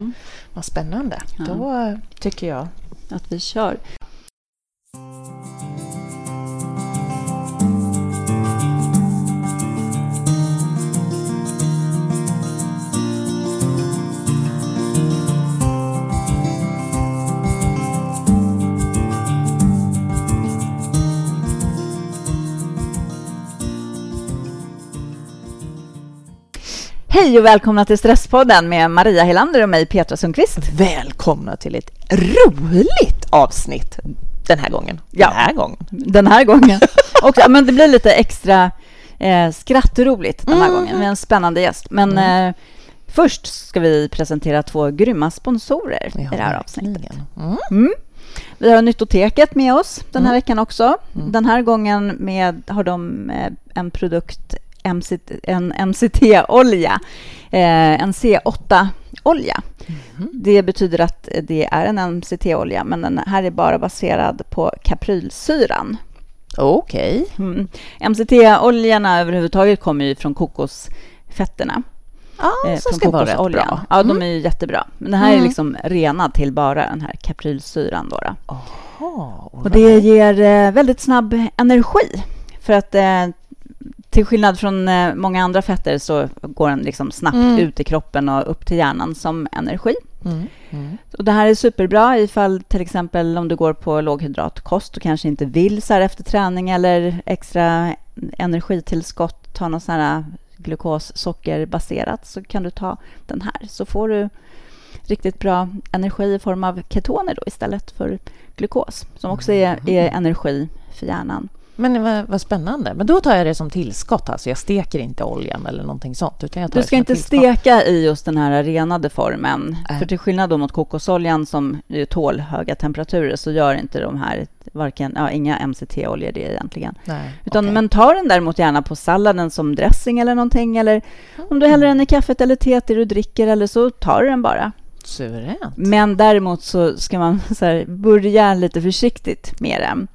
Mm. Vad spännande. Ja. Då tycker jag att vi kör. Hej och välkomna till Stresspodden med Maria Helander och mig, Petra Sundqvist. Välkomna till ett roligt avsnitt den här gången. Ja, den här gången. Den här gången. och, men det blir lite extra eh, skrattroligt den här mm. gången med en spännande gäst. Men mm. eh, först ska vi presentera två grymma sponsorer ja, i det här avsnittet. Mm. mm. Vi har Nyttoteket med oss den här mm. veckan också. Den här gången med, har de eh, en produkt MCT, en MCT-olja, eh, en C8-olja. Mm. Det betyder att det är en MCT-olja, men den här är bara baserad på kaprylsyran. Okej. Okay. Mm. MCT-oljorna överhuvudtaget kommer ju från kokosfetterna. Ah, eh, som ska vara rätt bra. Ja, mm. de är jättebra. Men den här mm. är liksom renad till bara den här kaprylsyran. Då, då. Aha, och det ger eh, väldigt snabb energi. För att eh, till skillnad från eh, många andra fetter så går den liksom snabbt mm. ut i kroppen och upp till hjärnan som energi. Mm. Mm. Och det här är superbra ifall till exempel om du går på låghydratkost och kanske inte vill så här efter träning eller extra energitillskott ta något sån här glukossockerbaserat så kan du ta den här så får du riktigt bra energi i form av ketoner då istället för glukos som också är, mm. är energi för hjärnan. Men vad, vad, spännande. Men då tar jag det som tillskott. Alltså jag steker inte oljan eller någonting sånt. Utan jag tar du ska inte tillskott. steka i just den här renade formen. Äh. För till skillnad då mot kokosoljan som tål höga temperaturer så gör inte de här varken, ja, inga MCT-oljor det egentligen. Nej, Utan, okay. Men ta den däremot gärna på salladen som dressing eller någonting. Eller mm. om du häller den i kaffet eller teet du dricker eller så tar du den bara. Suveränt. Men däremot så ska man så här, börja lite försiktigt med den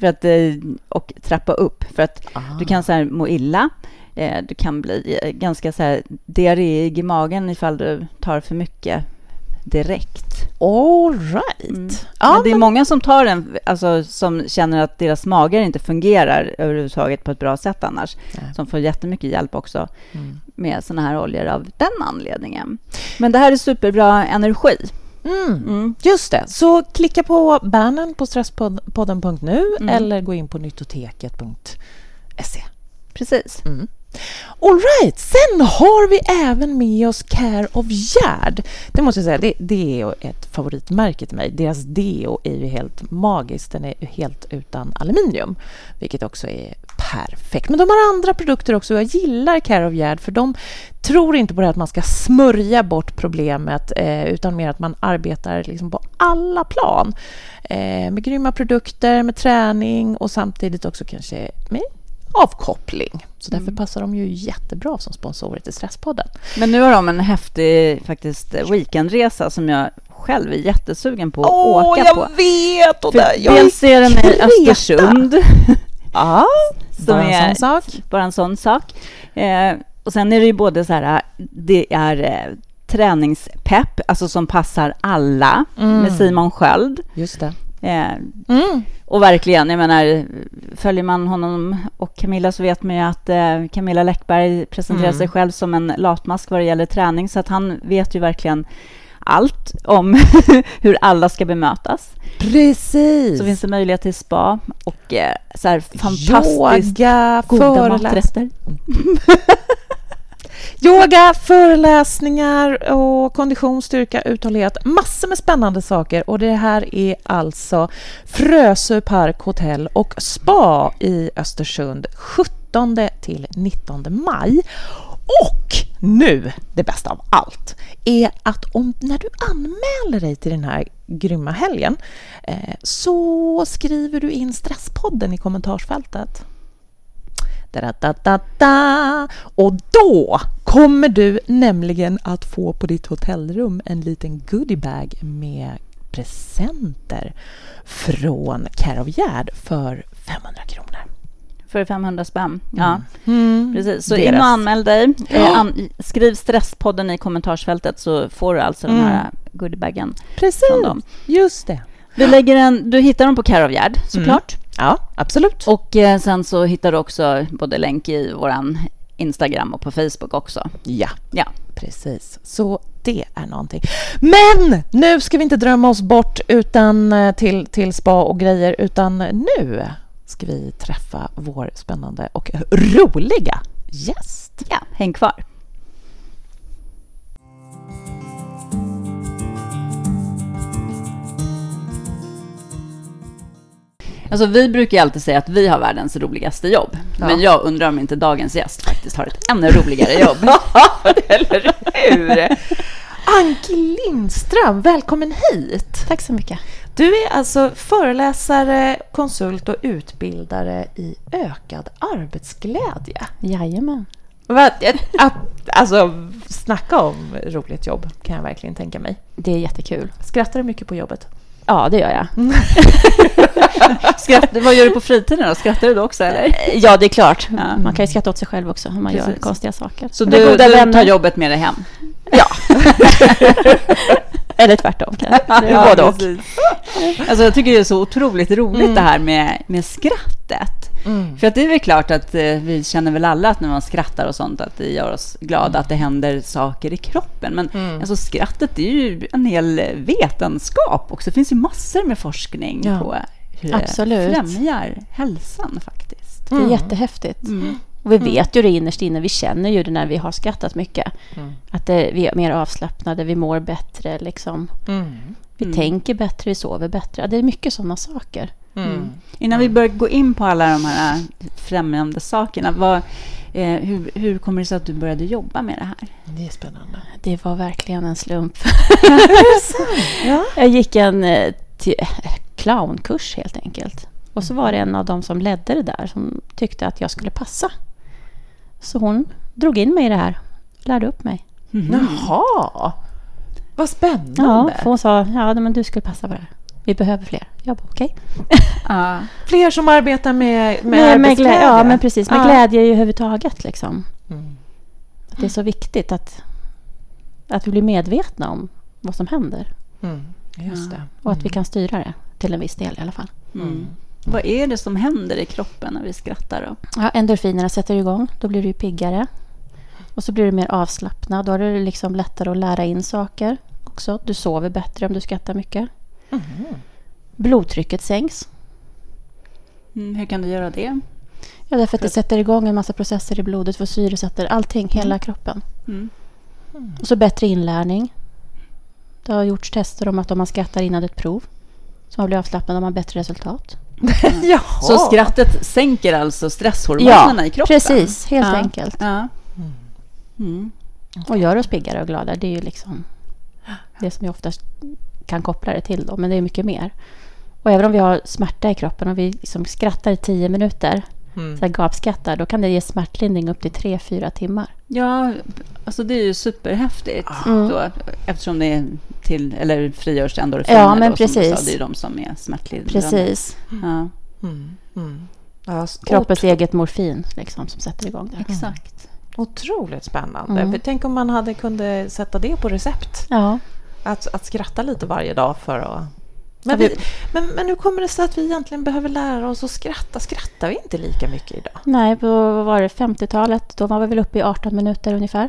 för att, eh, och trappa upp. För att Aha. du kan så här, må illa. Eh, du kan bli eh, ganska så här, diarréig i magen ifall du tar för mycket direkt. All right. Mm. Ja, men det är men... många som tar den, alltså, som känner att deras magar inte fungerar överhuvudtaget på ett bra sätt annars. Nej. Som får jättemycket hjälp också mm. med såna här oljor av den anledningen. Men det här är superbra energi. Mm. Mm. Just det. Så klicka på bannern på stresspodden.nu mm. eller gå in på nyttoteket.se. Precis. Mm. All right. Sen har vi även med oss Care of Gerd. Det måste jag säga, det, det, är ett favoritmärke till mig. Deras deo är ju helt magiskt. Den är helt utan aluminium, vilket också är perfekt. Men de har andra produkter också. Jag gillar Care of Gerd för de tror inte på det att man ska smörja bort problemet eh, utan mer att man arbetar liksom på alla plan. Eh, med grymma produkter, med träning och samtidigt också kanske med avkoppling. Så därför mm. passar de ju jättebra som sponsorer till Stresspodden. Men nu har de en häftig faktiskt weekendresa som jag själv är jättesugen på att Åh, åka jag på. vet! Och där, jag dels är den i Östersund. Ja, bara en sån sak. Bara en sån sak. Eh, och sen är det ju både så här, det är eh, träningspepp, alltså som passar alla, mm. med Simon Sköld. Just det. Eh, mm. Och verkligen, jag menar, följer man honom och Camilla så vet man ju att eh, Camilla Läckberg presenterar mm. sig själv som en latmask vad det gäller träning, så att han vet ju verkligen allt om hur alla ska bemötas. Precis! Så finns det möjlighet till spa och eh, så här fantastiskt Yoga, goda maträtter. Yoga, föreläsningar och kondition, styrka, uthållighet. Massor med spännande saker. Och det här är alltså Frösö Park Hotell och Spa i Östersund 17 till 19 maj. Och nu, det bästa av allt, är att om, när du anmäler dig till den här grymma helgen eh, så skriver du in Stresspodden i kommentarsfältet. Da, da, da, da, Och då kommer du nämligen att få på ditt hotellrum en liten goodiebag med presenter från Care of Gerd för 500 kronor för 500 spänn. Ja, mm. precis. Så Deras. in och anmäl dig. Eh, an, skriv Stresspodden i kommentarsfältet så får du alltså mm. den här goodiebagen. Precis, just det. Du, lägger en, du hittar dem på Care of Gerd, såklart. Mm. Ja, absolut. Och eh, sen så hittar du också både länk i vår Instagram och på Facebook också. Ja, ja. precis. Så det är någonting. Men nu ska vi inte drömma oss bort utan eh, till, till spa och grejer, utan nu ska vi träffa vår spännande och roliga gäst. Ja, häng kvar. Alltså, vi brukar alltid säga att vi har världens roligaste jobb. Ja. Men jag undrar om inte dagens gäst faktiskt har ett ännu roligare jobb. Eller hur? Anki Lindström, välkommen hit! Tack så mycket. Du är alltså föreläsare, konsult och utbildare i ökad arbetsglädje. Jajamän. Alltså, snacka om roligt jobb, kan jag verkligen tänka mig. Det är jättekul. Skrattar du mycket på jobbet? Ja, det gör jag. Skratt, vad gör du på fritiden då? Skrattar du då också? Eller? Ja, det är klart. Ja. Man kan ju skratta åt sig själv också om man Precis. gör konstiga saker. Så du, du tar jobbet med dig hem? Ja. Eller tvärtom. Det är både och. Alltså, jag tycker det är så otroligt roligt mm. det här med, med skrattet. Mm. För att det är väl klart att eh, vi känner väl alla att när man skrattar och sånt att det gör oss glada, mm. att det händer saker i kroppen. Men mm. alltså, skrattet är ju en hel vetenskap också. Det finns ju massor med forskning ja. på hur Absolut. det främjar hälsan faktiskt. Det är mm. jättehäftigt. Mm. Och vi vet ju det innerst inne, vi känner ju det när vi har skrattat mycket. Mm. Att det, vi är mer avslappnade, vi mår bättre. Liksom. Mm. Vi mm. tänker bättre, vi sover bättre. Det är mycket sådana saker. Mm. Mm. Innan vi börjar gå in på alla de här främjande sakerna. Vad, eh, hur, hur kommer det sig att du började jobba med det här? Det är spännande. Det var verkligen en slump. ja. Jag gick en eh, till, eh, clownkurs helt enkelt. Och så var det en av dem som ledde det där som tyckte att jag skulle passa. Så hon drog in mig i det här. Lärde upp mig. Mm. Jaha! Vad spännande. Ja, för hon sa ja, men du skulle passa på det här. Vi behöver fler. Jag bara, okej. Okay. uh. Fler som arbetar med, med, med arbetsglädje? ja, men precis. Med uh. glädje överhuvudtaget. Liksom. Mm. Att det är så viktigt att, att vi blir medvetna om vad som händer. Mm. Just det. Och att vi kan styra det till en viss del i alla fall. Mm. Vad är det som händer i kroppen när vi skrattar? Då? Ja, endorfinerna sätter igång. Då blir du piggare. Och så blir du mer avslappnad. Då är det liksom lättare att lära in saker också. Du sover bättre om du skrattar mycket. Mm. Blodtrycket sänks. Mm, hur kan du göra det? Ja, därför att det sätter igång en massa processer i blodet för syresätter allting, hela mm. kroppen. Mm. Och så bättre inlärning. Det har gjorts tester om att om man skrattar innan ett prov så man blir avslappnad har man bättre resultat. Mm. Så skrattet sänker alltså stresshormonerna ja, i kroppen? precis. Helt ja. enkelt. Ja. Mm. Och gör oss piggare och gladare. Det är ju liksom det som vi oftast kan koppla det till. Då, men det är mycket mer. Och även om vi har smärta i kroppen och vi liksom skrattar i tio minuter, mm. så här gapskrattar, då kan det ge smärtlindring upp till tre, fyra timmar. Ja, alltså det är ju superhäftigt. Mm. Då, eftersom det är till, eller frigörs endorfiner. Ja, men då, precis. Sa, det är de som är smärtlindrande. Precis. Ja. Mm. Mm. Ja, Kroppens eget morfin liksom, som sätter igång det. Exakt. Otroligt spännande. Mm. Tänk om man hade kunde sätta det på recept. Ja. Att, att skratta lite varje dag för att... Men, vi, men, men hur kommer det sig att vi egentligen behöver lära oss att skratta? Skrattar vi inte lika mycket idag? Nej, på var det 50-talet, då var vi väl uppe i 18 minuter ungefär.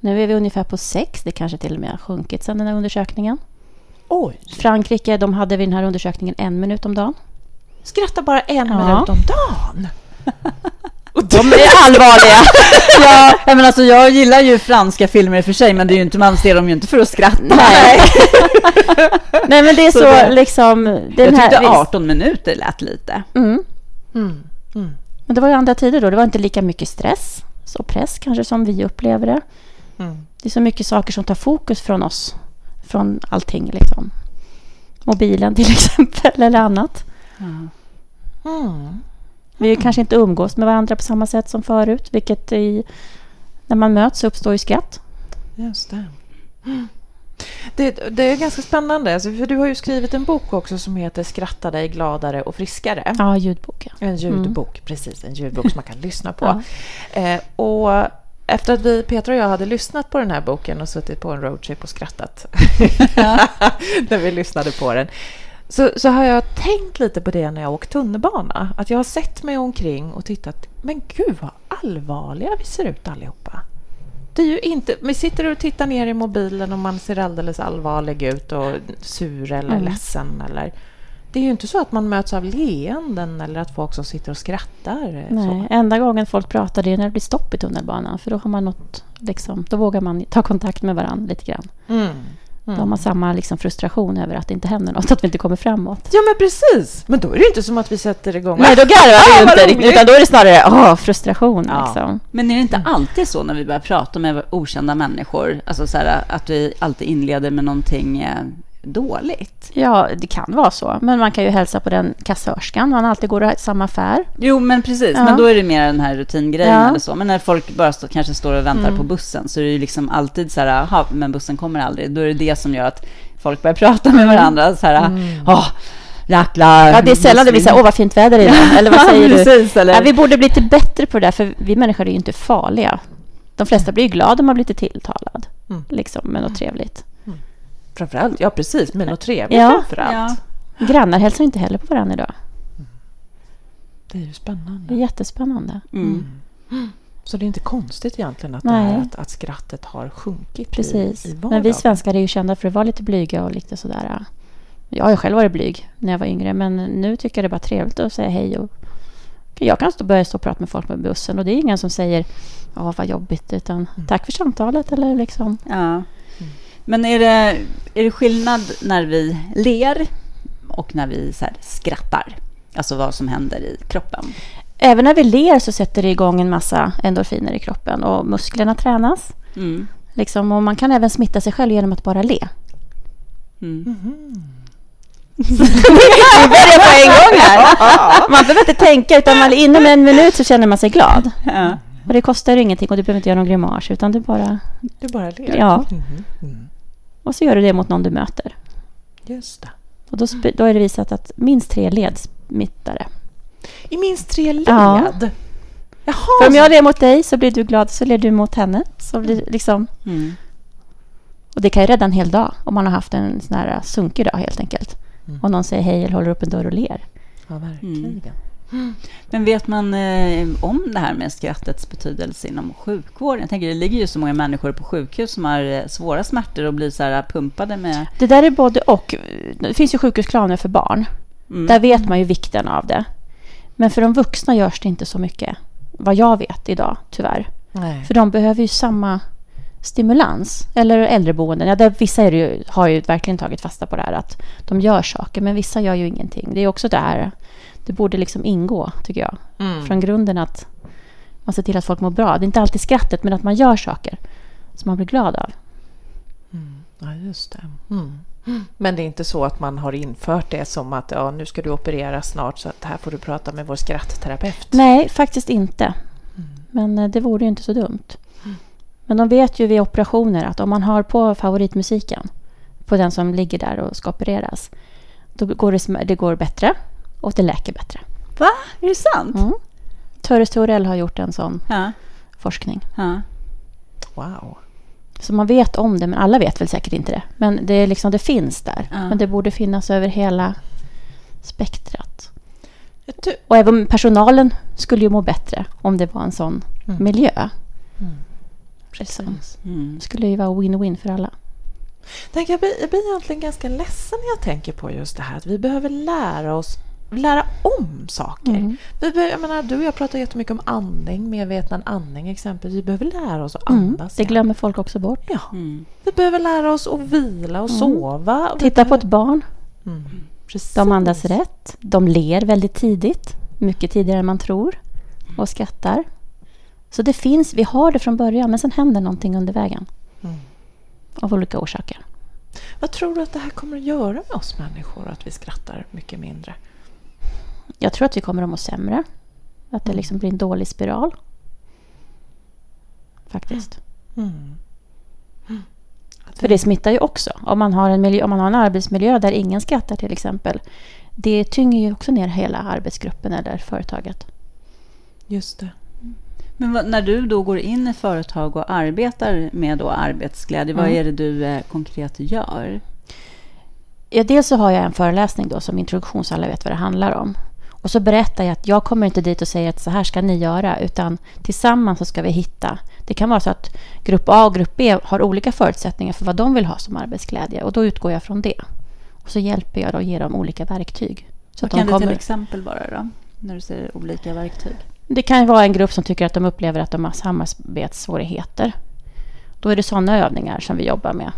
Nu är vi ungefär på 6, det kanske till och med har sjunkit sedan den här undersökningen. Oj! Frankrike, de hade vid den här undersökningen en minut om dagen. Skratta bara en ja. minut om dagen? De är allvarliga. ja, men alltså, jag gillar ju franska filmer i och för sig, men det är ju inte, man ser dem ju inte för att skratta. Nej, Nej men det är så, så det, liksom... Den jag tyckte 18 minuter lät lite. Mm. Mm. Mm. Men det var ju andra tider då. Det var inte lika mycket stress och press kanske som vi upplever det. Mm. Det är så mycket saker som tar fokus från oss, från allting. Liksom. Mobilen till exempel, eller annat. Mm. Vi kanske inte umgås med varandra på samma sätt som förut, vilket i, när man möts uppstår ju skratt. Just det. Det, det, är ganska spännande, alltså, för du har ju skrivit en bok också som heter Skratta dig gladare och friskare. Ja, ljudbok. Ja. En ljudbok, mm. precis. En ljudbok som man kan lyssna på. Ja. Eh, och efter att vi, Petra och jag hade lyssnat på den här boken och suttit på en roadtrip och skrattat när vi lyssnade på den, så, så har jag tänkt lite på det när jag åkt tunnelbana. Att jag har sett mig omkring och tittat, men gud vad allvarliga vi ser ut allihopa. Det är ju inte, vi sitter och tittar ner i mobilen och man ser alldeles allvarlig ut och sur eller mm. ledsen. Eller, det är ju inte så att man möts av leenden eller att folk som sitter och skrattar. Nej, så. enda gången folk pratar är när det blir stopp i tunnelbanan. För då har man något, liksom, då vågar man ta kontakt med varandra lite grann. Mm. Mm. Då har samma liksom frustration över att det inte händer något, att vi inte kommer framåt. Ja, men precis! Men då är det inte som att vi sätter igång... Nej, då garvar vi ju inte riktigt, utan då är det snarare åh, frustration. Ja. Liksom. Men är det inte alltid så när vi börjar prata med okända människor, alltså så här, att vi alltid inleder med någonting eh, dåligt. Ja, det kan vara så. Men man kan ju hälsa på den kassörskan man alltid går i samma affär. Jo, men precis. Ja. Men då är det mer den här rutingrejen ja. eller så. Men när folk bara stå, kanske står och väntar mm. på bussen så är det ju liksom alltid så här, aha, men bussen kommer aldrig. Då är det det som gör att folk börjar prata med varandra. Så här, mm. oh, Jäklar. Ja, det är sällan det blir så här, åh vad fint väder idag. Eller vad säger Precis, du? Eller? Ja, vi borde bli lite bättre på det där, för vi människor är ju inte farliga. De flesta blir ju glada om man blir lite tilltalad. Mm. Liksom, med något trevligt. Framförallt, ja precis, men något trevligt ja, framförallt. Ja. Grannar hälsar inte heller på varandra idag. Mm. Det är ju spännande. Det är jättespännande. Mm. Mm. Så det är inte konstigt egentligen att, här, att, att, skrattet har sjunkit Precis. I, i Men vi svenskar är ju kända för att vara lite blyga och lite sådär. Jag har själv varit blyg när jag var yngre, men nu tycker jag det är bara trevligt att säga hej. Och jag kan stå, börja stå och prata med folk på bussen och det är ingen som säger ja vad jobbigt, utan mm. tack för samtalet eller liksom. Ja. Men är det, är det skillnad när vi ler och när vi så skrattar? Alltså vad som händer i kroppen? Även när vi ler så sätter det igång en massa endorfiner i kroppen och musklerna tränas. Mm. Liksom, och man kan även smitta sig själv genom att bara le. Mm. Mm. vi börjar på en gång här. Man behöver inte tänka, utan man, inom en minut så känner man sig glad. Ja. Och det kostar ingenting och du behöver inte göra någon grimas, utan du bara... Du bara ler? Ja. Mm. Mm. Och så gör du det mot någon du möter. Just det. Och då, då är det visat att minst tre led smittar det. I minst tre led? Ja. Jaha, För om jag ler mot dig så blir du glad, så ler du mot henne. Så blir liksom... Mm. Och det kan ju rädda en hel dag om man har haft en sån här sunkig dag helt enkelt. Mm. Och någon säger hej eller håller upp en dörr och ler. Ja, verkligen. Mm. Men vet man eh, om det här med skrattets betydelse inom sjukvården? Jag tänker, det ligger ju så många människor på sjukhus som har eh, svåra smärtor och blir så här pumpade med... Det där är både och. Det finns ju sjukhusplaner för barn. Mm. Där vet man ju vikten av det. Men för de vuxna görs det inte så mycket, vad jag vet idag, tyvärr. Nej. För de behöver ju samma stimulans. Eller äldreboenden. Ja, där vissa är ju, har ju verkligen tagit fasta på det här att de gör saker, men vissa gör ju ingenting. Det är också det här det borde liksom ingå, tycker jag. Mm. Från grunden att man ser till att folk mår bra. Det är inte alltid skrattet, men att man gör saker som man blir glad av. Mm. Ja, just det. Mm. Men det är inte så att man har infört det som att ja, nu ska du opereras snart så att här får du prata med vår skrattterapeut? Nej, faktiskt inte. Mm. Men eh, det vore ju inte så dumt. Mm. Men de vet ju vid operationer att om man har på favoritmusiken på den som ligger där och ska opereras, då går det, det går bättre och det läker bättre. Va? Är det sant? Mm. Töres Torell har gjort en sån ja. forskning. Ja. Wow. Så man vet om det, men alla vet väl säkert inte det. Men det, är liksom, det finns där. Ja. Men det borde finnas över hela spektrat. Och även personalen skulle ju må bättre om det var en sån mm. miljö. Mm. Precis. Mm. Det skulle ju vara win-win för alla. Jag blir, jag blir egentligen ganska ledsen när jag tänker på just det här att vi behöver lära oss lära om saker. Mm. Vi jag menar, du och jag pratar jättemycket om andning, medveten andning exempelvis. Vi behöver lära oss att mm. andas. Mm. Det glömmer folk också bort. Ja. Mm. Vi behöver lära oss att vila och mm. sova. Titta behöver... på ett barn. Mm. De andas rätt. De ler väldigt tidigt. Mycket tidigare än man tror. Och skrattar. Så det finns, vi har det från början, men sen händer någonting under vägen. Av olika orsaker. Vad tror du att det här kommer att göra med oss människor, att vi skrattar mycket mindre? Jag tror att vi kommer att må sämre. Att det mm. liksom blir en dålig spiral. Faktiskt. Mm. Mm. För det smittar ju också. Om man, har en miljö, om man har en arbetsmiljö där ingen skrattar till exempel. Det tynger ju också ner hela arbetsgruppen eller företaget. Just det. Men vad, när du då går in i företag och arbetar med då arbetsglädje, mm. vad är det du eh, konkret gör? Ja, dels så har jag en föreläsning då som introduktion så alla vet vad det handlar om. Och så berättar jag att jag kommer inte dit och säger att så här ska ni göra, utan tillsammans så ska vi hitta. Det kan vara så att grupp A och grupp B har olika förutsättningar för vad de vill ha som arbetsglädje och då utgår jag från det. Och så hjälper jag och ger dem olika verktyg. Så vad kan det till exempel vara då, när du säger olika verktyg? Det kan vara en grupp som tycker att de upplever att de har samarbetssvårigheter. Då är det sådana övningar som vi jobbar med.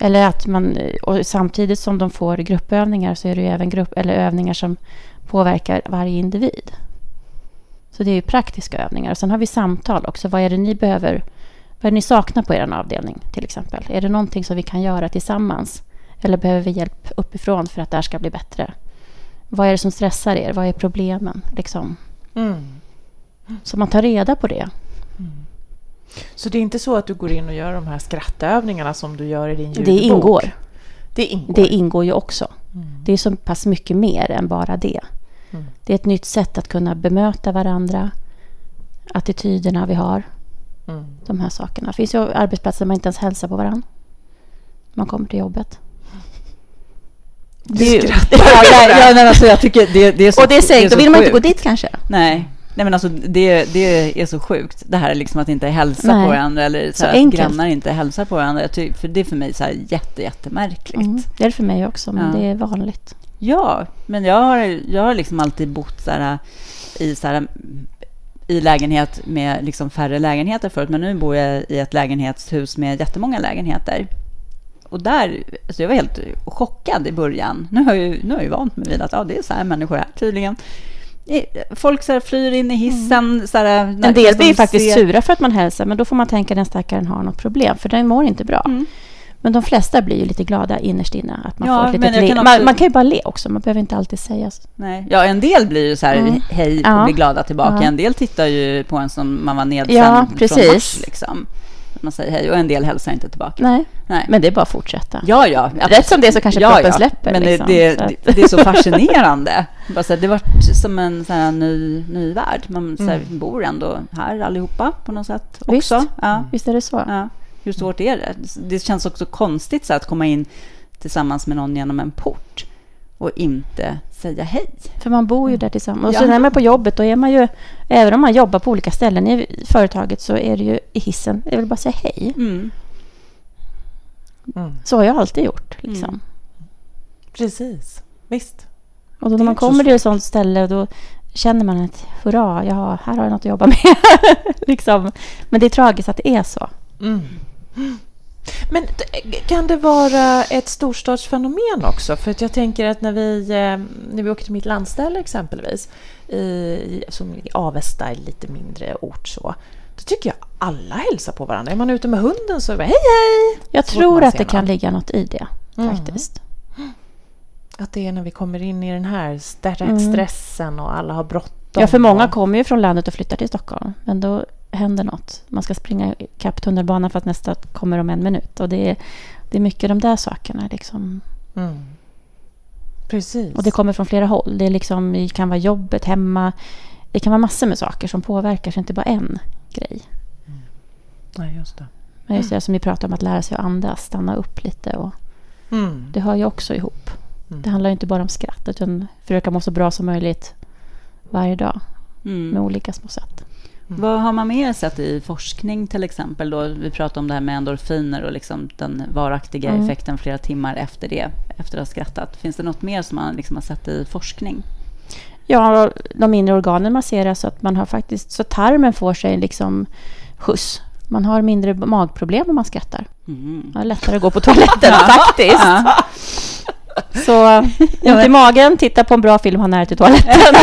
Eller att man, och samtidigt som de får gruppövningar så är det ju även grupp, eller övningar som påverkar varje individ. Så det är ju praktiska övningar. Och sen har vi samtal också. Vad är det ni behöver? Vad är det ni saknar på er avdelning till exempel? Är det någonting som vi kan göra tillsammans? Eller behöver vi hjälp uppifrån för att det här ska bli bättre? Vad är det som stressar er? Vad är problemen? Liksom. Mm. Så man tar reda på det. Mm. Så det är inte så att du går in och gör de här skrattövningarna som du gör i din ljudbok? Det ingår. Det ingår, det ingår ju också. Mm. Det är så pass mycket mer än bara det. Mm. Det är ett nytt sätt att kunna bemöta varandra, attityderna vi har. Mm. De här sakerna. Det finns ju arbetsplatser där man inte ens hälsar på varandra. Man kommer till jobbet. Du skrattar. ja, ja, ja, alltså, jag tycker det, det är så Och det är säkert, då vill man inte gå dit kanske. Nej. Nej men alltså det, det är så sjukt. Det här liksom att inte hälsa Nej. på varandra eller så, så att grannar inte hälsar på varandra. Ty, för det är för mig så här jätte, jättemärkligt. Mm, det är det för mig också, men ja. det är vanligt. Ja, men jag har, jag har liksom alltid bott så här, i, så här, i lägenhet med liksom färre lägenheter förut. Men nu bor jag i ett lägenhetshus med jättemånga lägenheter. Och där, alltså jag var helt chockad i början. Nu har jag ju, nu har jag ju vant mig vid att ja, det är så här människor är tydligen. Folk så här flyr in i hissen. Mm. Så här, en del blir faktiskt ser... sura för att man hälsar, men då får man tänka att den stackaren har något problem, för den mår inte bra. Mm. Men de flesta blir ju lite glada innerst inne. Att man, ja, får ett litet man, man, kan ju bara le också, man behöver inte alltid säga så. Nej. Ja, en del blir ju så här mm. hej och ja. blir glada tillbaka. Ja. En del tittar ju på en som man var nedsänd ja, precis. från mars. Liksom man säger hej och en del hälsar inte tillbaka. Nej, Nej. men det är bara att fortsätta. Ja, ja. Rätt som det är så kanske ja, proppen ja. släpper. Men liksom, det, det, det, är så fascinerande. bara så här, det var som en sån här ny, ny värld. Man så här, mm. bor ändå här allihopa på något sätt Visst, också. Ja. Visst är det så. Ja. Hur svårt är det? Det känns också konstigt så att komma in tillsammans med någon genom en port och inte säga hej. För man bor ju där tillsammans. Och så när man är på jobbet, då är man ju... Även om man jobbar på olika ställen i företaget så är det ju i hissen. Jag vill bara säga hej. Mm. Mm. Så har jag alltid gjort. Liksom. Mm. Precis. Visst. Och då när man kommer till ett sånt ställe då känner man att hurra, ja, här har jag något att jobba med. liksom. Men det är tragiskt att det är så. Mm. Men kan det vara ett storstadsfenomen också? För att jag tänker att när vi, eh, när vi åker till mitt landställe exempelvis, i, som i Avesta, en lite mindre ort så, då tycker jag alla hälsar på varandra. Är man ute med hunden så är det hej hej! Jag så tror att det kan ligga något i det mm. Att det är när vi kommer in i den här mm. stressen och alla har bråttom. Ja, för många kommer ju från landet och flyttar till Stockholm. Men då händer något. Man ska springa ikapp tunnelbanan för att nästa kommer om en minut. Och det är, det är mycket de där sakerna. Liksom. Mm. Precis. Och det kommer från flera håll. Det, är liksom, det kan vara jobbet, hemma. Det kan vara massor med saker som påverkar, så inte bara en grej. Mm. Nej, just det. Men just det som vi pratar om, att lära sig att andas, stanna upp lite. Och mm. Det hör ju också ihop. Mm. Det handlar inte bara om skratt, utan försöka må så bra som möjligt varje dag. Mm. Med olika små sätt. Mm. Vad har man mer sett i forskning till exempel? Då? Vi pratar om det här med endorfiner och liksom den varaktiga mm. effekten flera timmar efter det, efter att ha skrattat. Finns det något mer som man liksom har sett i forskning? Ja, de inre organen masseras så att man har faktiskt, så tarmen får sig liksom skjuts. Man har mindre magproblem om man skrattar. Mm. Det är lättare att gå på toaletten faktiskt. Så ont i magen, titta på en bra film, ha nära till toaletten.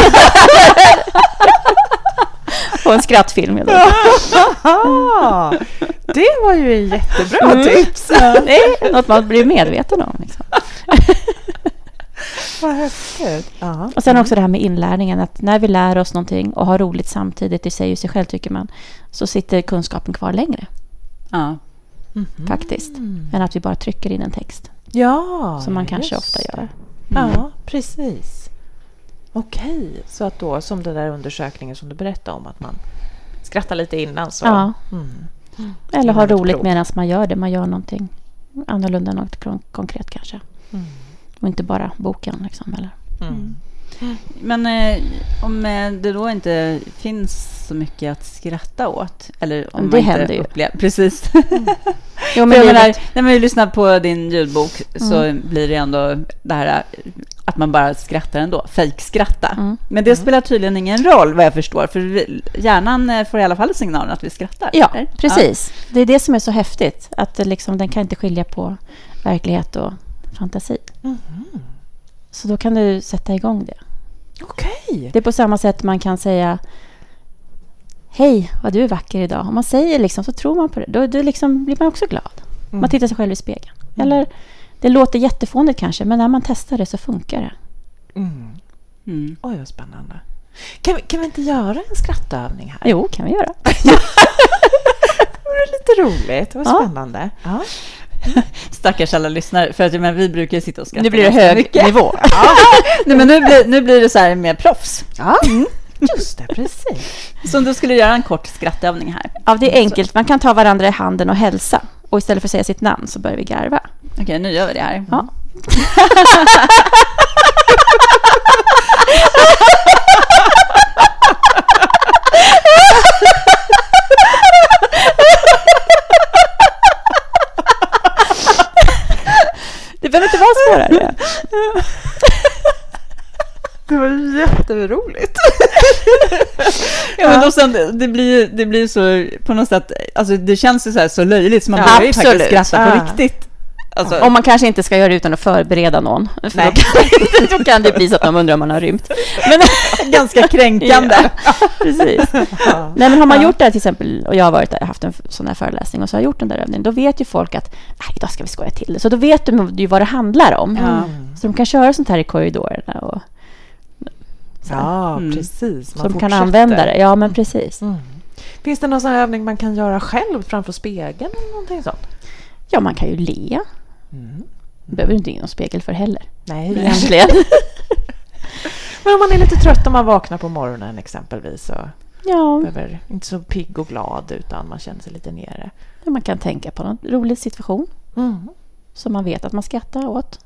på en skrattfilm. det var ju en jättebra mm. tips. det är något man blir medveten om. Liksom. Vad häftigt. Ja. Och sen också det här med inlärningen. Att när vi lär oss någonting och har roligt samtidigt, det säger sig själv tycker man, så sitter kunskapen kvar längre. Ja. Mm. Faktiskt. Än att vi bara trycker in en text. Ja, Som man kanske ofta gör. Mm. Ja, precis. Okej, så att då som den där undersökningen som du berättade om att man skrattar lite innan så... Ja. Mm. Eller ha Innan ett roligt medan man gör det. Man gör någonting annorlunda, något kon- konkret kanske. Mm. Och inte bara boken. Liksom, eller. Mm. Men eh, om eh, det då inte finns så mycket att skratta åt, eller om Det man inte händer ju. upplever... Precis. Jo, För men menar, när man lyssnar på din ljudbok så Mm. blir det ändå det här eh, att man bara skrattar ändå, fejkskratta. Mm. Men det spelar tydligen ingen roll vad jag förstår, för hjärnan eh, får i alla fall signalen att vi skrattar. ja, eller? precis. Det är det som är så häftigt. Att liksom, den kan inte skilja på verklighet och fantasi. Mhm. Så då kan du sätta igång det. Okej. Det är på samma sätt man kan säga Hej, vad du är vacker idag. Om man säger liksom så tror man på det. Då, då liksom blir man också glad. Mm. Man tittar sig själv i spegeln. Eller det låter jättefånigt kanske, men när man testar det så funkar det. Mm. Mm. Oj, vad spännande. Kan vi, kan vi inte göra en skrattövning här? Jo, kan vi göra. Det vore lite roligt. Vad Ja. spännande. Ja. Stackars alla lyssnare, för att menar, vi brukar ju sitta och skratta Nu blir det hög mycket. nivå. Nej, men nu blir, nu blir det så här med proffs. ja. Just det, precis. Så skulle du göra en kort skrattövning här. Ja, det är enkelt. Man kan ta varandra i handen och hälsa. Och istället för att säga sitt namn så börjar vi garva. Okej, nu gör vi det här. Ja. Det behöver inte vara svårare. Det var jätteroligt. Ja, men då sen, det blir ju det blir så på något sätt, alltså det känns ju så här så löjligt så man Ja, börjar ju faktiskt skratta på riktigt. Alltså, Om man kanske inte ska göra det utan att förbereda någon. För Nej. då, kan, då kan det bli så att de undrar om man har rymt. Men, ganska kränkande. Ja, precis. Nej, men har man gjort det här till exempel, och jag har varit där, haft en sån här föreläsning och så har jag gjort den där övningen, då vet ju folk att nej, idag ska vi skoja till det. Så då vet de ju vad det handlar om. Ja. Så de kan köra sånt här i korridorerna och så Ja, Mm. precis. så Man de kan använda det. Ja, men precis. Mm. Finns det någon sån övning man kan göra själv framför spegeln? Eller någonting sånt? Ja, man kan ju le. Mm. behöver du inte in någon spegel för heller. Nej, Egentligen. Men om man är lite trött om man vaknar på morgonen exempelvis och ja, behöver inte så pigg och glad utan man känner sig lite nere. man kan tänka på någon rolig situation Mm. som man vet att man skrattar åt.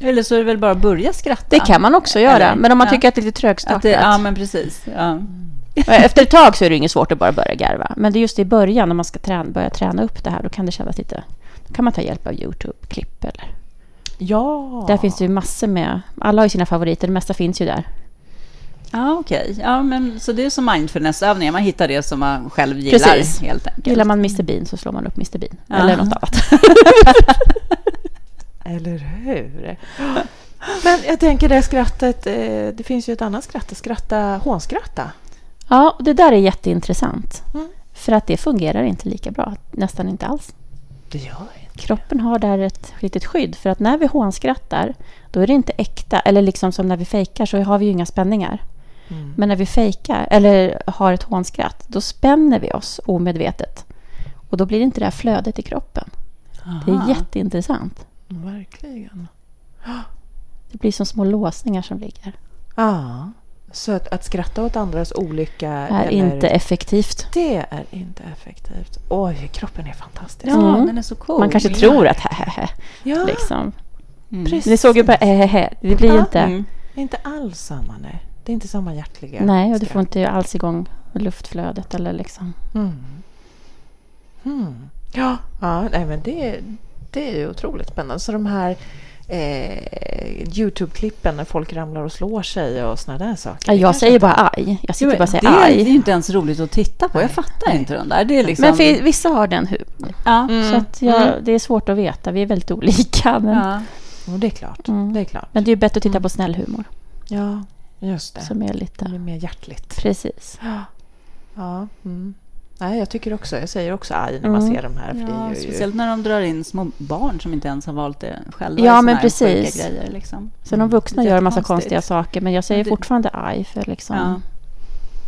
Eller så är det väl bara att börja skratta. Det kan man också göra, Eller- men om man ja. tycker att det är lite Att trögstartat. det, ja, men precis. Ja. Efter ett tag så är det inget svårt att bara börja garva. Men det är just i början, när man ska träna, börja träna upp det här, då kan det kännas lite... Kan man ta hjälp av Youtube-klipp eller... Ja. Där finns det ju massor med... Alla har ju sina favoriter, det mesta finns ju där. Ja, okej. Ja, men så det är som mindfulnessövningar. Man hittar det som man själv gillar, Precis. helt enkelt. Gillar man Mr Bean så slår man upp Mr Bean. Ja. Eller något annat. Eller hur? Men jag tänker det skrattet, eh, det finns ju ett annat skratt, skratta, hånskratta. Ja, det där är jätteintressant. Mm. För att det fungerar inte lika bra, nästan inte alls. Det gör inte. Kroppen har där ett litet skydd. För att när vi hånskrattar, då är det inte äkta. Eller liksom som när vi fejkar så har vi ju inga spänningar. Mm. Men när vi fejkar, eller har ett hånskratt, då spänner vi oss omedvetet. Och då blir det inte det här flödet i kroppen. Det är Aha. jätteintressant. Verkligen. Det blir som små låsningar som ligger. Ja. Så att, att skratta åt andras olycka är eller, inte effektivt. Det är inte effektivt. Oj, kroppen är fantastisk. Ja, Mm. den är så cool. Man kanske tror att hehehe, Ja, liksom. Mm. precis. Ni såg ju bara hehehe. Det blir Ja. inte... Mm. Inte alls samma, nej. Det är inte samma hjärtliga Nej, och du får inte alls igång luftflödet eller liksom... Mm. Mm. Ja, ja nej, men det, det är ju otroligt spännande. Så de här eh, Youtube-klippen när folk ramlar och slår sig och såna där saker. Ja, det jag säger bara aj. Jag sitter Jo, bara och säger det är ju aj. inte ens roligt att titta på. Jag fattar inte den där. Det är liksom... Men för, vissa har den humorn. ja. Mm. Så att jag, det är svårt att veta. Vi är väldigt olika. Men, Ja. Jo, det är klart. Mm. Det är klart. men det är bättre att titta på snäll humor. Ja, just det. Som är Det lite... är mer hjärtligt. Precis. Ja. ja mm. Nej, jag tycker också, jag säger också aj när man Mm. ser de här. För det Ja, är ju, speciellt när de drar in små barn som inte ens har valt det själva. Ja, men precis. Grejer, liksom. Sen de vuxna gör en massa konstiga saker. Men jag säger Men det- fortfarande aj. För liksom, Ja.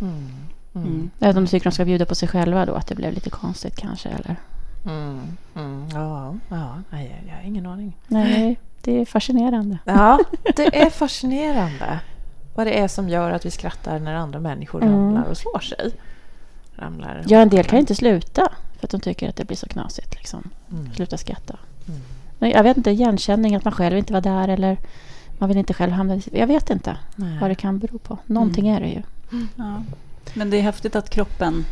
mm. Mm. Mm. Även om de tycker de ska bjuda på sig själva då. Att det blev lite konstigt kanske. Eller? Mm. Mm. Ja, ja. Nej, jag har ingen aning. Nej, det är fascinerande. Ja, det är fascinerande vad det är som gör att vi skrattar när andra människor mm. ramlar och slår sig. Ramlar ja, en del kan inte sluta för att de tycker att det blir så knasigt. Liksom. Mm. Sluta skratta. Mm. Men jag vet inte, igenkänning, att man själv inte var där eller man vill inte själv hamna Jag vet inte Nej. vad det kan bero på. Någonting mm. är det ju. Ja. Men det är häftigt att kroppen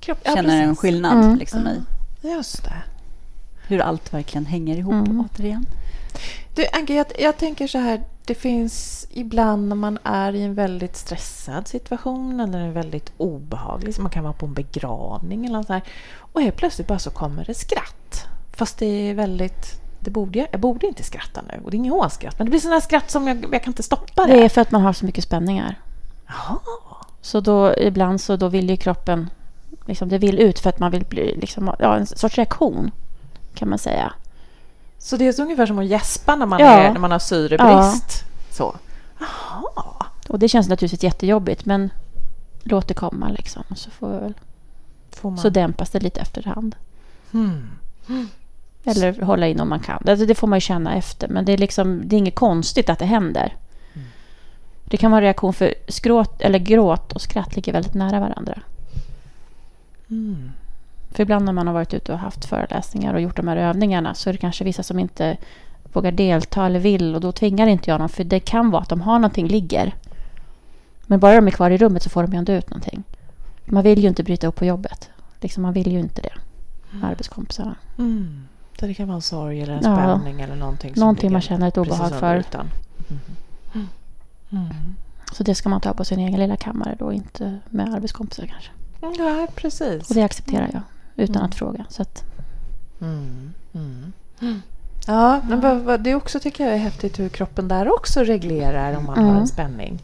Kropp, ja, känner precis. en skillnad mm. liksom, i Just det. hur allt verkligen hänger ihop mm. återigen. Du, Anke, jag, jag, tänker så här. Det finns ibland när man är i en väldigt stressad situation eller en väldigt obehaglig, man kan vara på en begravning eller något så här, och helt plötsligt bara så kommer det skratt. Fast det är väldigt det borde jag, jag borde inte skratta nu. Och det är inget hånskratt. Men det blir sådana skratt som jag, jag kan inte stoppa det. Det är för att man har så mycket spänningar. Jaha. Så då ibland så då vill ju kroppen, liksom, det vill ut för att man vill bli, liksom, ja, en sorts reaktion kan man säga. Så det är så ungefär som att gäspa när man, ja. är, när man har syrebrist? Ja. Så. Jaha. Och det känns naturligtvis jättejobbigt men låt det komma liksom. Så, får väl, får man. så dämpas det lite efterhand. Hmm. Eller hålla in om man kan. Alltså det får man ju känna efter. Men det är, liksom, det är inget konstigt att det händer. Mm. Det kan vara en reaktion för skråt, eller gråt och skratt ligger väldigt nära varandra. Mm. För ibland när man har varit ute och haft föreläsningar och gjort de här övningarna så är det kanske vissa som inte vågar delta eller vill och då tvingar inte jag dem för det kan vara att de har någonting ligger. Men bara de är kvar i rummet så får de ju ändå ut någonting. Man vill ju inte bryta upp på jobbet. Liksom man vill ju inte det. Mm. Arbetskompisarna. Mm. Så det kan vara en sorg eller en spänning ja. eller någonting. Någonting man känner ett obehag för. Mm. Mm. Mm. Så det ska man ta på sin egen lilla kammare då, inte med arbetskompisar kanske. Ja, precis. Och det accepterar jag utan mm. att fråga. Så att... Mm. Ja, men det också tycker jag är häftigt hur kroppen där också reglerar om man har en spänning.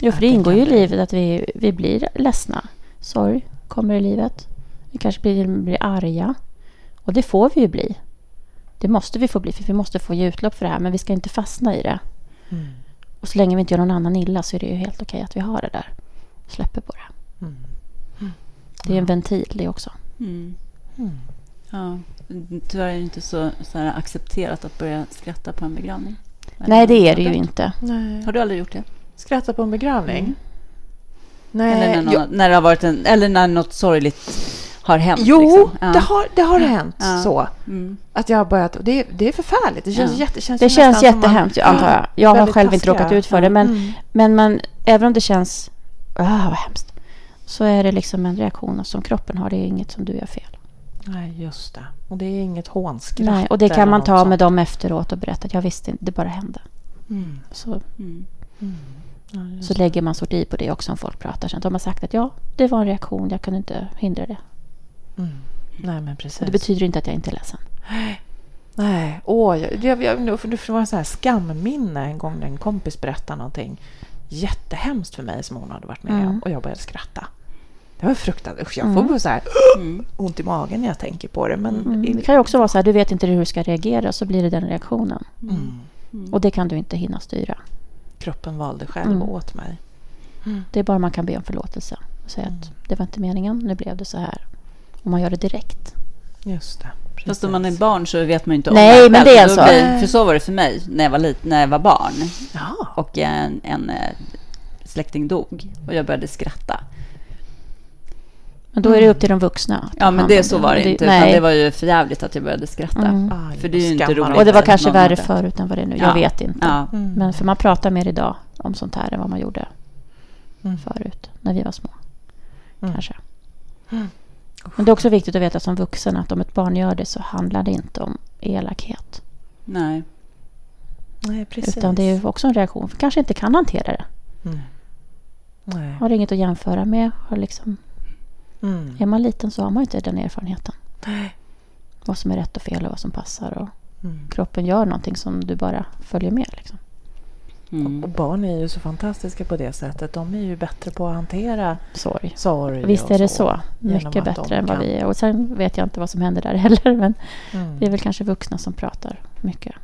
Jo, för det ingår ju i livet att vi, vi blir ledsna. Sorg kommer i livet. Vi kanske blir, blir arga. Och det får vi ju bli. Det måste vi få bli, för vi måste få ge utlopp för det här. Men vi ska inte fastna i det. Mm. Och så länge vi inte gör någon annan illa så är det ju helt okej att vi har det där. Släpper på det. Mm. Mm. Det är en ventil det också. Mm. Mm. Ja, tyvärr är det inte så, så accepterat att börja skratta på en begravning. Nej, det är det ju inte. Nej. Har du aldrig gjort det? Skratta på en begravning? Mm. Nej. Eller när, någon, när det har varit en, eller när något sorgligt har hänt? Jo, liksom. ja. det, har, det har hänt ja. så. Mm. Att jag har börjat... Det, det är förfärligt. Det känns, ja. jätte, känns, det känns jättehemskt, man, antar jag. Jag har själv inte råkat ut för det. Men, mm. men man, även om det känns... Ah, vad hemskt. Så är det liksom en reaktion som kroppen har. Det är inget som du gör fel. Nej, just det. Och det är inget hånskratt. Nej, och det kan man ta med dem efteråt och berätta att jag visste inte, det bara hände. Mm. Så, mm. mm. Ja, så lägger man sort i på det också om folk pratar sen. De har sagt att ja, det var en reaktion, jag kunde inte hindra det. Mm. Nej, men precis. Och det betyder inte att jag inte är ledsen. Nej, åh, jag, jag, jag, det var en sån här skamminne en gång när en kompis berättade någonting jättehemskt för mig som hon hade varit med mm. om och jag började skratta. Det var fruktansvärt. Jag får mm. så här, mm. ont i magen när jag tänker på det. Men mm. Det kan ju också vara så här, du vet inte hur du ska reagera så blir det den reaktionen. Mm. Mm. Och det kan du inte hinna styra. Kroppen valde själv åt mig. Det är bara man kan be om förlåtelse. Och säga att det var inte meningen, nu blev det så här. Om man gör det direkt. Just det. Precis. Fast om man är barn så vet man ju inte om Nej, det men det är så. Blir, för så var det för mig när jag var, lit, när jag var barn. Ja. Och en, en eh, släkting dog och jag började skratta. Men då är det upp till de vuxna. Ja, men det så var det inte. Nej. det var ju för jävligt att jag började skratta. Mm. För det är ju inte roligt. Och det var kanske värre förut än vad det är nu. Ja. Jag vet inte. Ja. Mm. Men för man pratar mer idag om sånt här än vad man gjorde mm. förut, när vi var små. Mm. Kanske. Mm. Men det är också viktigt att veta som vuxen att om ett barn gör det så handlar det inte om elakhet. Nej. Nej, precis. Utan det är också en reaktion. För kanske inte kan hantera det. Mm. Nej. Har inget att jämföra med. Har liksom, mm. Är man liten så har man inte den erfarenheten. Nej. Vad som är rätt och fel och vad som passar. Och mm. Kroppen gör någonting som du bara följer med. Liksom. Mm. Och barn är ju så fantastiska på det sättet. De är ju bättre på att hantera sorg. sorg Visst är det så. så. Mycket bättre än vad vi är. Och sen vet jag inte vad som händer där heller. Men mm. det är väl kanske vuxna som pratar mycket.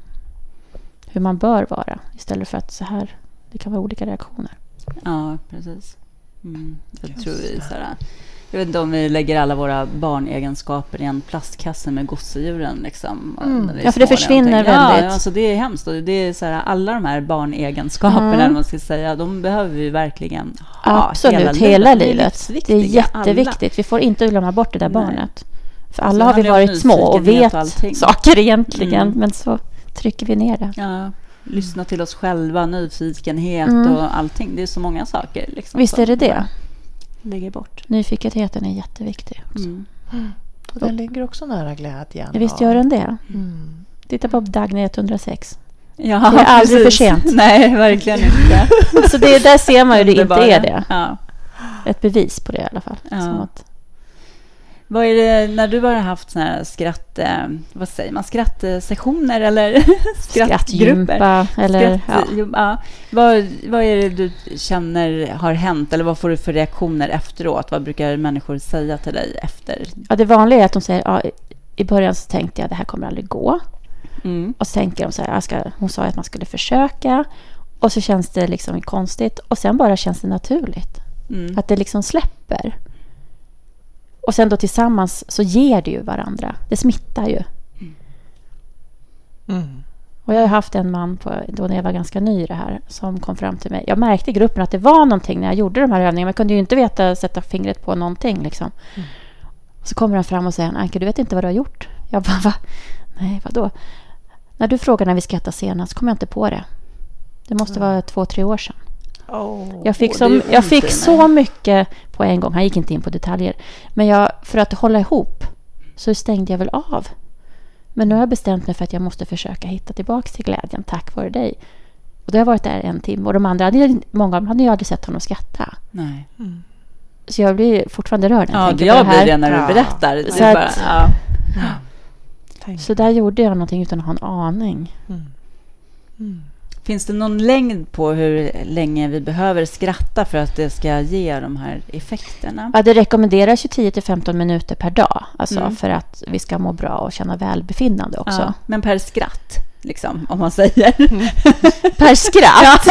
Hur man bör vara. Istället för att så här, det kan vara olika reaktioner. Ja, precis. Mm. Jag tror vi, så här, Jag vet inte om vi lägger alla våra barnegenskaper i en plastkasse med gosedjuren. Liksom, mm. Ja, för det försvinner väldigt. Ja, alltså det är hemskt. Det är så här, alla de här barnegenskaperna, mm. man ska säga, de behöver vi verkligen ha Absolut, hela, hela livet. Det är, jätteviktigt. Alla. Vi får inte glömma bort det där Nej. barnet. För alla har vi varit små och vet och saker egentligen, mm. men så trycker vi ner det. Ja lyssna till oss själva, nyfikenhet mm. och allting. Det är så många saker. Liksom, Visst är det det? Lägger bort. Nyfikenheten är jätteviktig. Också. Mm. Mm. Och den ligger också nära glädjen. Ja, visst gör den det. Mm. Titta på Dagny 106. Ja, det är aldrig för sent. Nej, verkligen inte. så det, där ser man ju det inte är det. Ja. Ett bevis på det i alla fall. Ja. Som att vad är det, när du har haft såna här skratt, eh, vad säger man, skrattsessioner eller skrattgrupper? eller, Skratt, ja. Vad, vad är det du känner har hänt eller vad får du för reaktioner efteråt? Vad brukar människor säga till dig efter? Ja, det vanliga är att de säger, ja, i början så tänkte jag det här kommer aldrig gå. Mm. Och så tänker de så här, ska, hon sa att man skulle försöka. Och så känns det liksom konstigt och sen bara känns det naturligt. Mm. Att det liksom släpper. Och sen då tillsammans så ger det ju varandra. Det smittar ju. Mm. Och jag har haft en man på, då när jag var ganska ny i det här som kom fram till mig. Jag märkte i gruppen att det var någonting när jag gjorde de här övningarna. Men jag kunde ju inte veta, sätta fingret på någonting. Liksom. Mm. Så kommer han fram och säger Anke, du vet inte vad du har gjort? Jag bara, va? Nej, vadå? När du frågar när vi skrattade senast kom jag inte på det. Det måste mm. vara två, tre år sedan. Oh, jag fick, så, jag fick så mycket på en gång. Han gick inte in på detaljer. Men jag, för att hålla ihop så stängde jag väl av. Men nu har jag bestämt mig för att jag måste försöka hitta tillbaka till glädjen tack vare dig. Och då har jag varit där en timme och de andra, många av dem hade ju aldrig sett honom skratta. Nej. Mm. Så jag blir fortfarande rörd när jag ja, tänker jag på det här. blir det när du berättar. Så, att, bara, ja. Ja. så där gjorde jag någonting utan att ha en aning. Mm. Mm. Finns det någon längd på hur länge vi behöver skratta för att det ska ge de här effekterna? Ja, det rekommenderas ju 10 15 minuter per dag alltså mm. för att vi ska må bra och känna välbefinnande också. Ja, men per skratt? Liksom, om man säger. per skratt?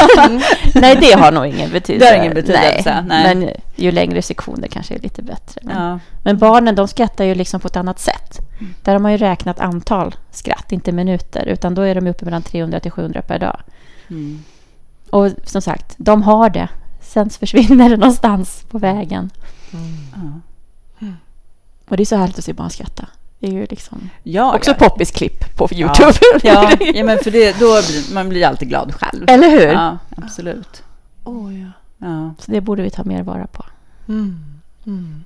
Nej, det har nog ingen betydelse. Det har ingen betydelse. Nej. Nej. Men ju längre sektioner kanske är lite bättre. Men, ja. men barnen de skrattar ju liksom på ett annat sätt. Mm. Där har man ju räknat antal skratt, inte minuter. Utan då är de uppe mellan 300 till 700 per dag. Mm. Och som sagt, de har det. Sen försvinner det någonstans på vägen. Mm. Mm. Och det är så härligt att se barn skratta. Det är ju liksom ja, också ja. poppisklipp på Youtube. Ja, ja, ja men för det, då blir, man blir alltid glad själv. Eller hur? Ja, absolut. Oh, ja. Ja. Så det borde vi ta mer vara på. Mm. Mm.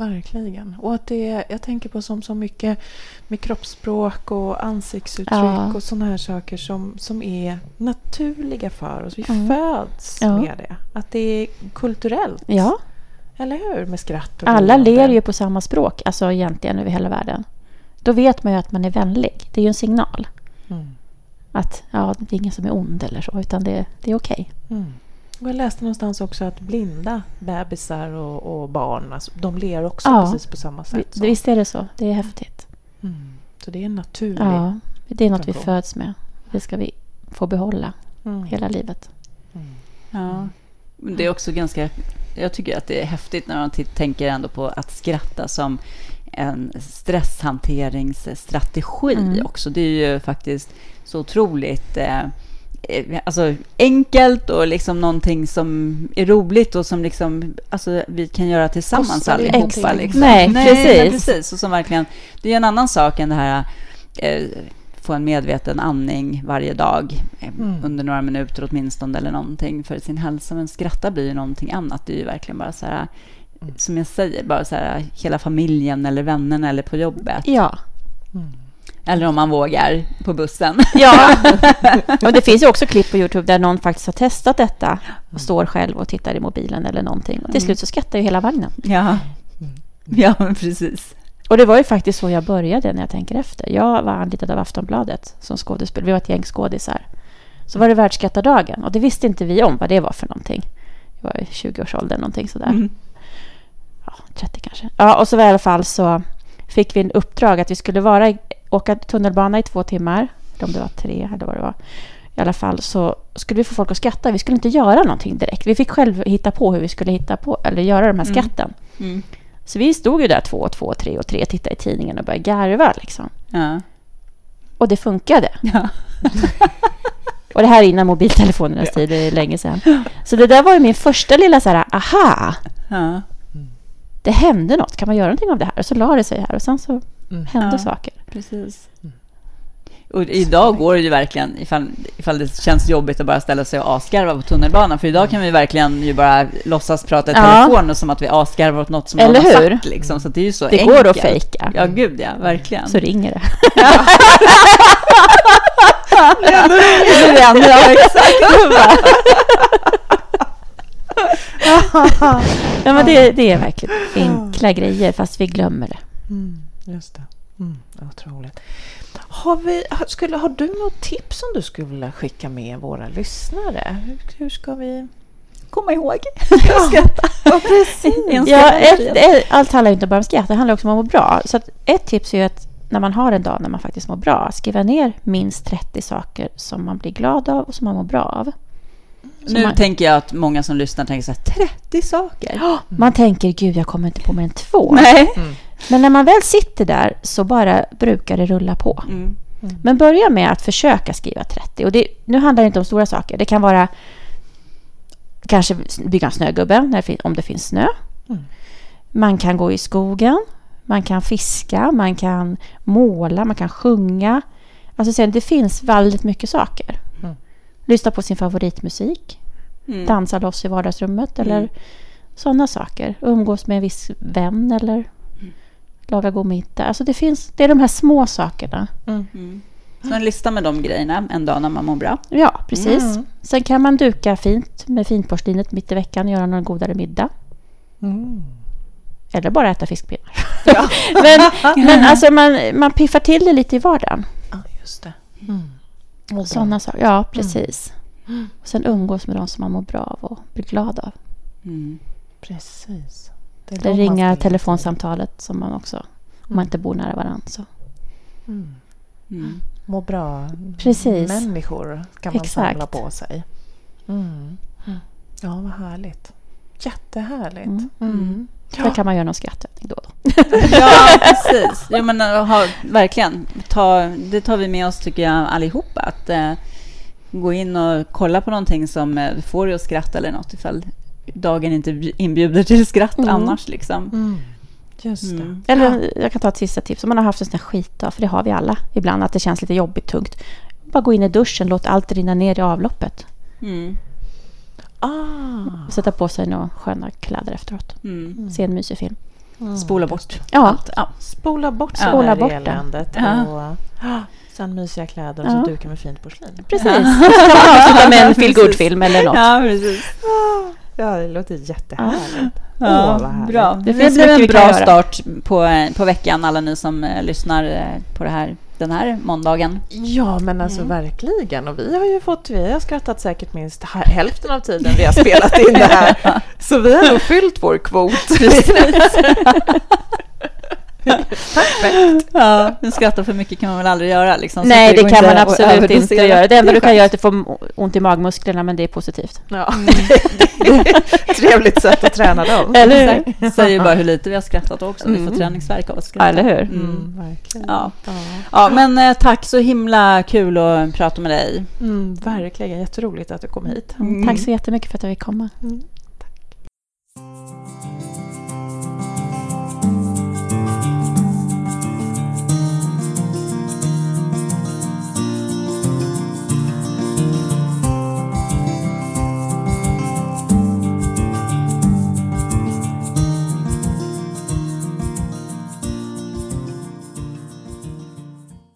Verkligen. Och att det jag tänker på som så mycket med kroppsspråk och ansiktsuttryck ja. och sådana här saker som, som är naturliga för oss. Vi mm. föds ja. med det. Att det är kulturellt. Ja. Eller hur? Med skratt och Alla ler ju på samma språk, alltså egentligen över hela världen. Då vet man ju att man är vänlig. Det är ju en signal. Mm. Att ja, det är ingen som är ond eller så, utan det, det är okej. Okay. Mm. Jag läste någonstans också att blinda bebisar och, och barn, alltså, de ler också ja, precis på samma sätt. Så. Visst är det så. Det är häftigt. Mm. Så det är en naturlig Ja, det är något vi föds med. Det ska vi få behålla mm. hela livet. Mm. Ja. Det är också ganska... Jag tycker att det är häftigt när man tänker ändå på att skratta som en stresshanteringsstrategi mm. också. Det är ju faktiskt så otroligt... Eh, Eh, alltså, enkelt och liksom någonting som är roligt och som liksom, alltså, vi kan göra tillsammans Kostar allihopa. Liksom. Nej, Nej precis. precis. Och som verkligen, det är en annan sak än det här eh, få en medveten andning varje dag eh, mm. under några minuter åtminstone eller någonting för sin hälsa. Men skratta blir ju någonting annat. Det är ju verkligen bara så här, mm. som jag säger, bara så här hela familjen eller vännerna eller på jobbet. Ja. Mm. Eller om man vågar på bussen. Ja, och det finns ju också klipp på Youtube där någon faktiskt har testat detta och står själv och tittar i mobilen eller någonting. Och till mm. slut så skrattar ju hela vagnen. Ja, ja precis. Och det var ju faktiskt så jag började när jag tänker efter. Jag var anlitad av Aftonbladet som skådespelare. Vi var ett gäng skådisar. Så var det världsskattardagen och det visste inte vi om vad det var för någonting. Jag var i 20-årsåldern någonting sådär. Mm. Ja, 30 kanske. Ja, och så var i alla fall så fick vi en uppdrag att vi skulle vara åka tunnelbana i två timmar, eller om det var tre eller vad det var, i alla fall så skulle vi få folk att skratta. Vi skulle inte göra någonting direkt. Vi fick själv hitta på hur vi skulle hitta på, eller göra de här Mm. Mm. Så vi stod ju där två och två, tre och tre, tittade i tidningen och började garva. Liksom. Ja. Och det funkade. Ja. Och det här är innan mobiltelefonernas tid, det är länge sedan. Så det där var ju min första lilla så här, aha! Ja. Det hände något, kan man göra någonting av det här? Och så la det sig här och sen så Mm. hände Ja. saker. Precis. Och idag går det ju verkligen, ifall, ifall det känns jobbigt att bara ställa sig och asgarva på tunnelbanan, för idag kan vi verkligen ju bara låtsas prata i Ja. telefon och som att vi asgarvar åt något som Eller någon har hur? sagt. Liksom. Så det är ju så Det enkelt. går att fejka. Ja, gud ja, verkligen. Så ringer det. det är ja, exakt. Ja, men det, det är verkligen enkla grejer, fast vi glömmer det. Mm, just det. Mm, otroligt. Har, vi, skulle, har du något tips som du skulle vilja skicka med våra lyssnare? Hur, hur ska vi... Komma ihåg. Ja, precis. Ja, ett, ett, allt handlar inte bara om skratt, det handlar också om att må bra. Så att ett tips är ju att när man har en dag när man faktiskt mår bra, skriva ner minst 30 saker som man blir glad av och som man mår bra av. Så Nu man, tänker jag att många som lyssnar tänker så här, 30 saker? man tänker, gud, jag kommer inte på mer än två. Nej. Men när man väl sitter där så bara brukar det rulla på. Mm. Men börja med att försöka skriva 30. Och det, nu handlar det inte om stora saker. Det kan vara kanske bygga en snögubbe när det om det finns snö. Mm. Man kan gå i skogen. Man kan fiska. Man kan måla. Man kan sjunga. Alltså sen, det finns väldigt mycket saker. Mm. Lyssna på sin favoritmusik. Mm. Dansa loss i vardagsrummet. Eller Mm. sådana saker. Umgås med en viss vän. Eller laga god middag. Alltså det, finns, det är de här små sakerna. Mm. Så en lista med de grejerna en dag när man mår bra. Ja, precis. Mm. Sen kan man duka fint med finporslinet mitt i veckan och göra någon godare middag. Mm. Eller bara äta fiskpinnar. men men alltså man, man piffar till det lite i vardagen. Ja, just det. Mm. Bra. Sådana saker. Ja, precis. Och sen umgås med de som man mår bra av och blir glad av. Mm. Precis. Eller ringa telefonsamtalet som man också, om man inte bor nära varandra. Så. Mm. Mm. Må bra Precis. människor kan man Exakt. samla på sig. Mm. Ja, vad härligt. Jättehärligt. Mm. Mm. Där kan man göra någon skrattövning då och då. Ja, precis. Jo, men, äh, ha, verkligen. Ta, det tar vi med oss, tycker jag, allihopa. Att eh, gå in och kolla på någonting som eh, får dig att skratta eller något ifall dagen inte bj- inbjuder till skratt Mm. annars. Liksom. Mm. Just det. Mm. Eller jag kan ta ett sista tips. Om man har haft en sån här skitdag, för det har vi alla ibland, att det känns lite jobbigt, tungt. Bara gå in i duschen, låt allt rinna ner i avloppet. Mm. Ah. Sätta på sig några sköna kläder efteråt. Mm. Se en mysig film. Spola bort Ja, allt. Ja. Spola bort Ja. ja. Spola bort bort det. eländet Ja. och ah, sen mysiga kläder och Ja. så duka med fint porslin. precis. Avsluta med en feel film eller något. Ja, precis. Ja, det låter jättehärligt. Ja, Åh, vad härligt. bra. Det Det, en bra start på, eh, på veckan, alla ni som eh, lyssnar eh, på det här, den här måndagen. Ja, men alltså verkligen. Och vi har ju fått, vi har skrattat säkert minst hälften av tiden vi har spelat in det här. Så vi har nog fyllt vår kvot. Perfekt. Ja, men skratta för mycket kan man väl aldrig göra? Liksom, Nej, det går kan man absolut inte göra. Det enda är du kan göra är att du får ont i magmusklerna, men det är positivt. Ja, det ett trevligt sätt att träna dem. Eller hur? Säger bara hur lite vi har skrattat också. Vi får Mm. träningsvärk av att skratta. Eller hur? Mm. Mm, verkligen. Ja. Ja. men eh, tack så himla kul att prata med dig. Mm, verkligen jätteroligt att du kom hit. Mm. Tack så jättemycket för att jag fick komma. Mm.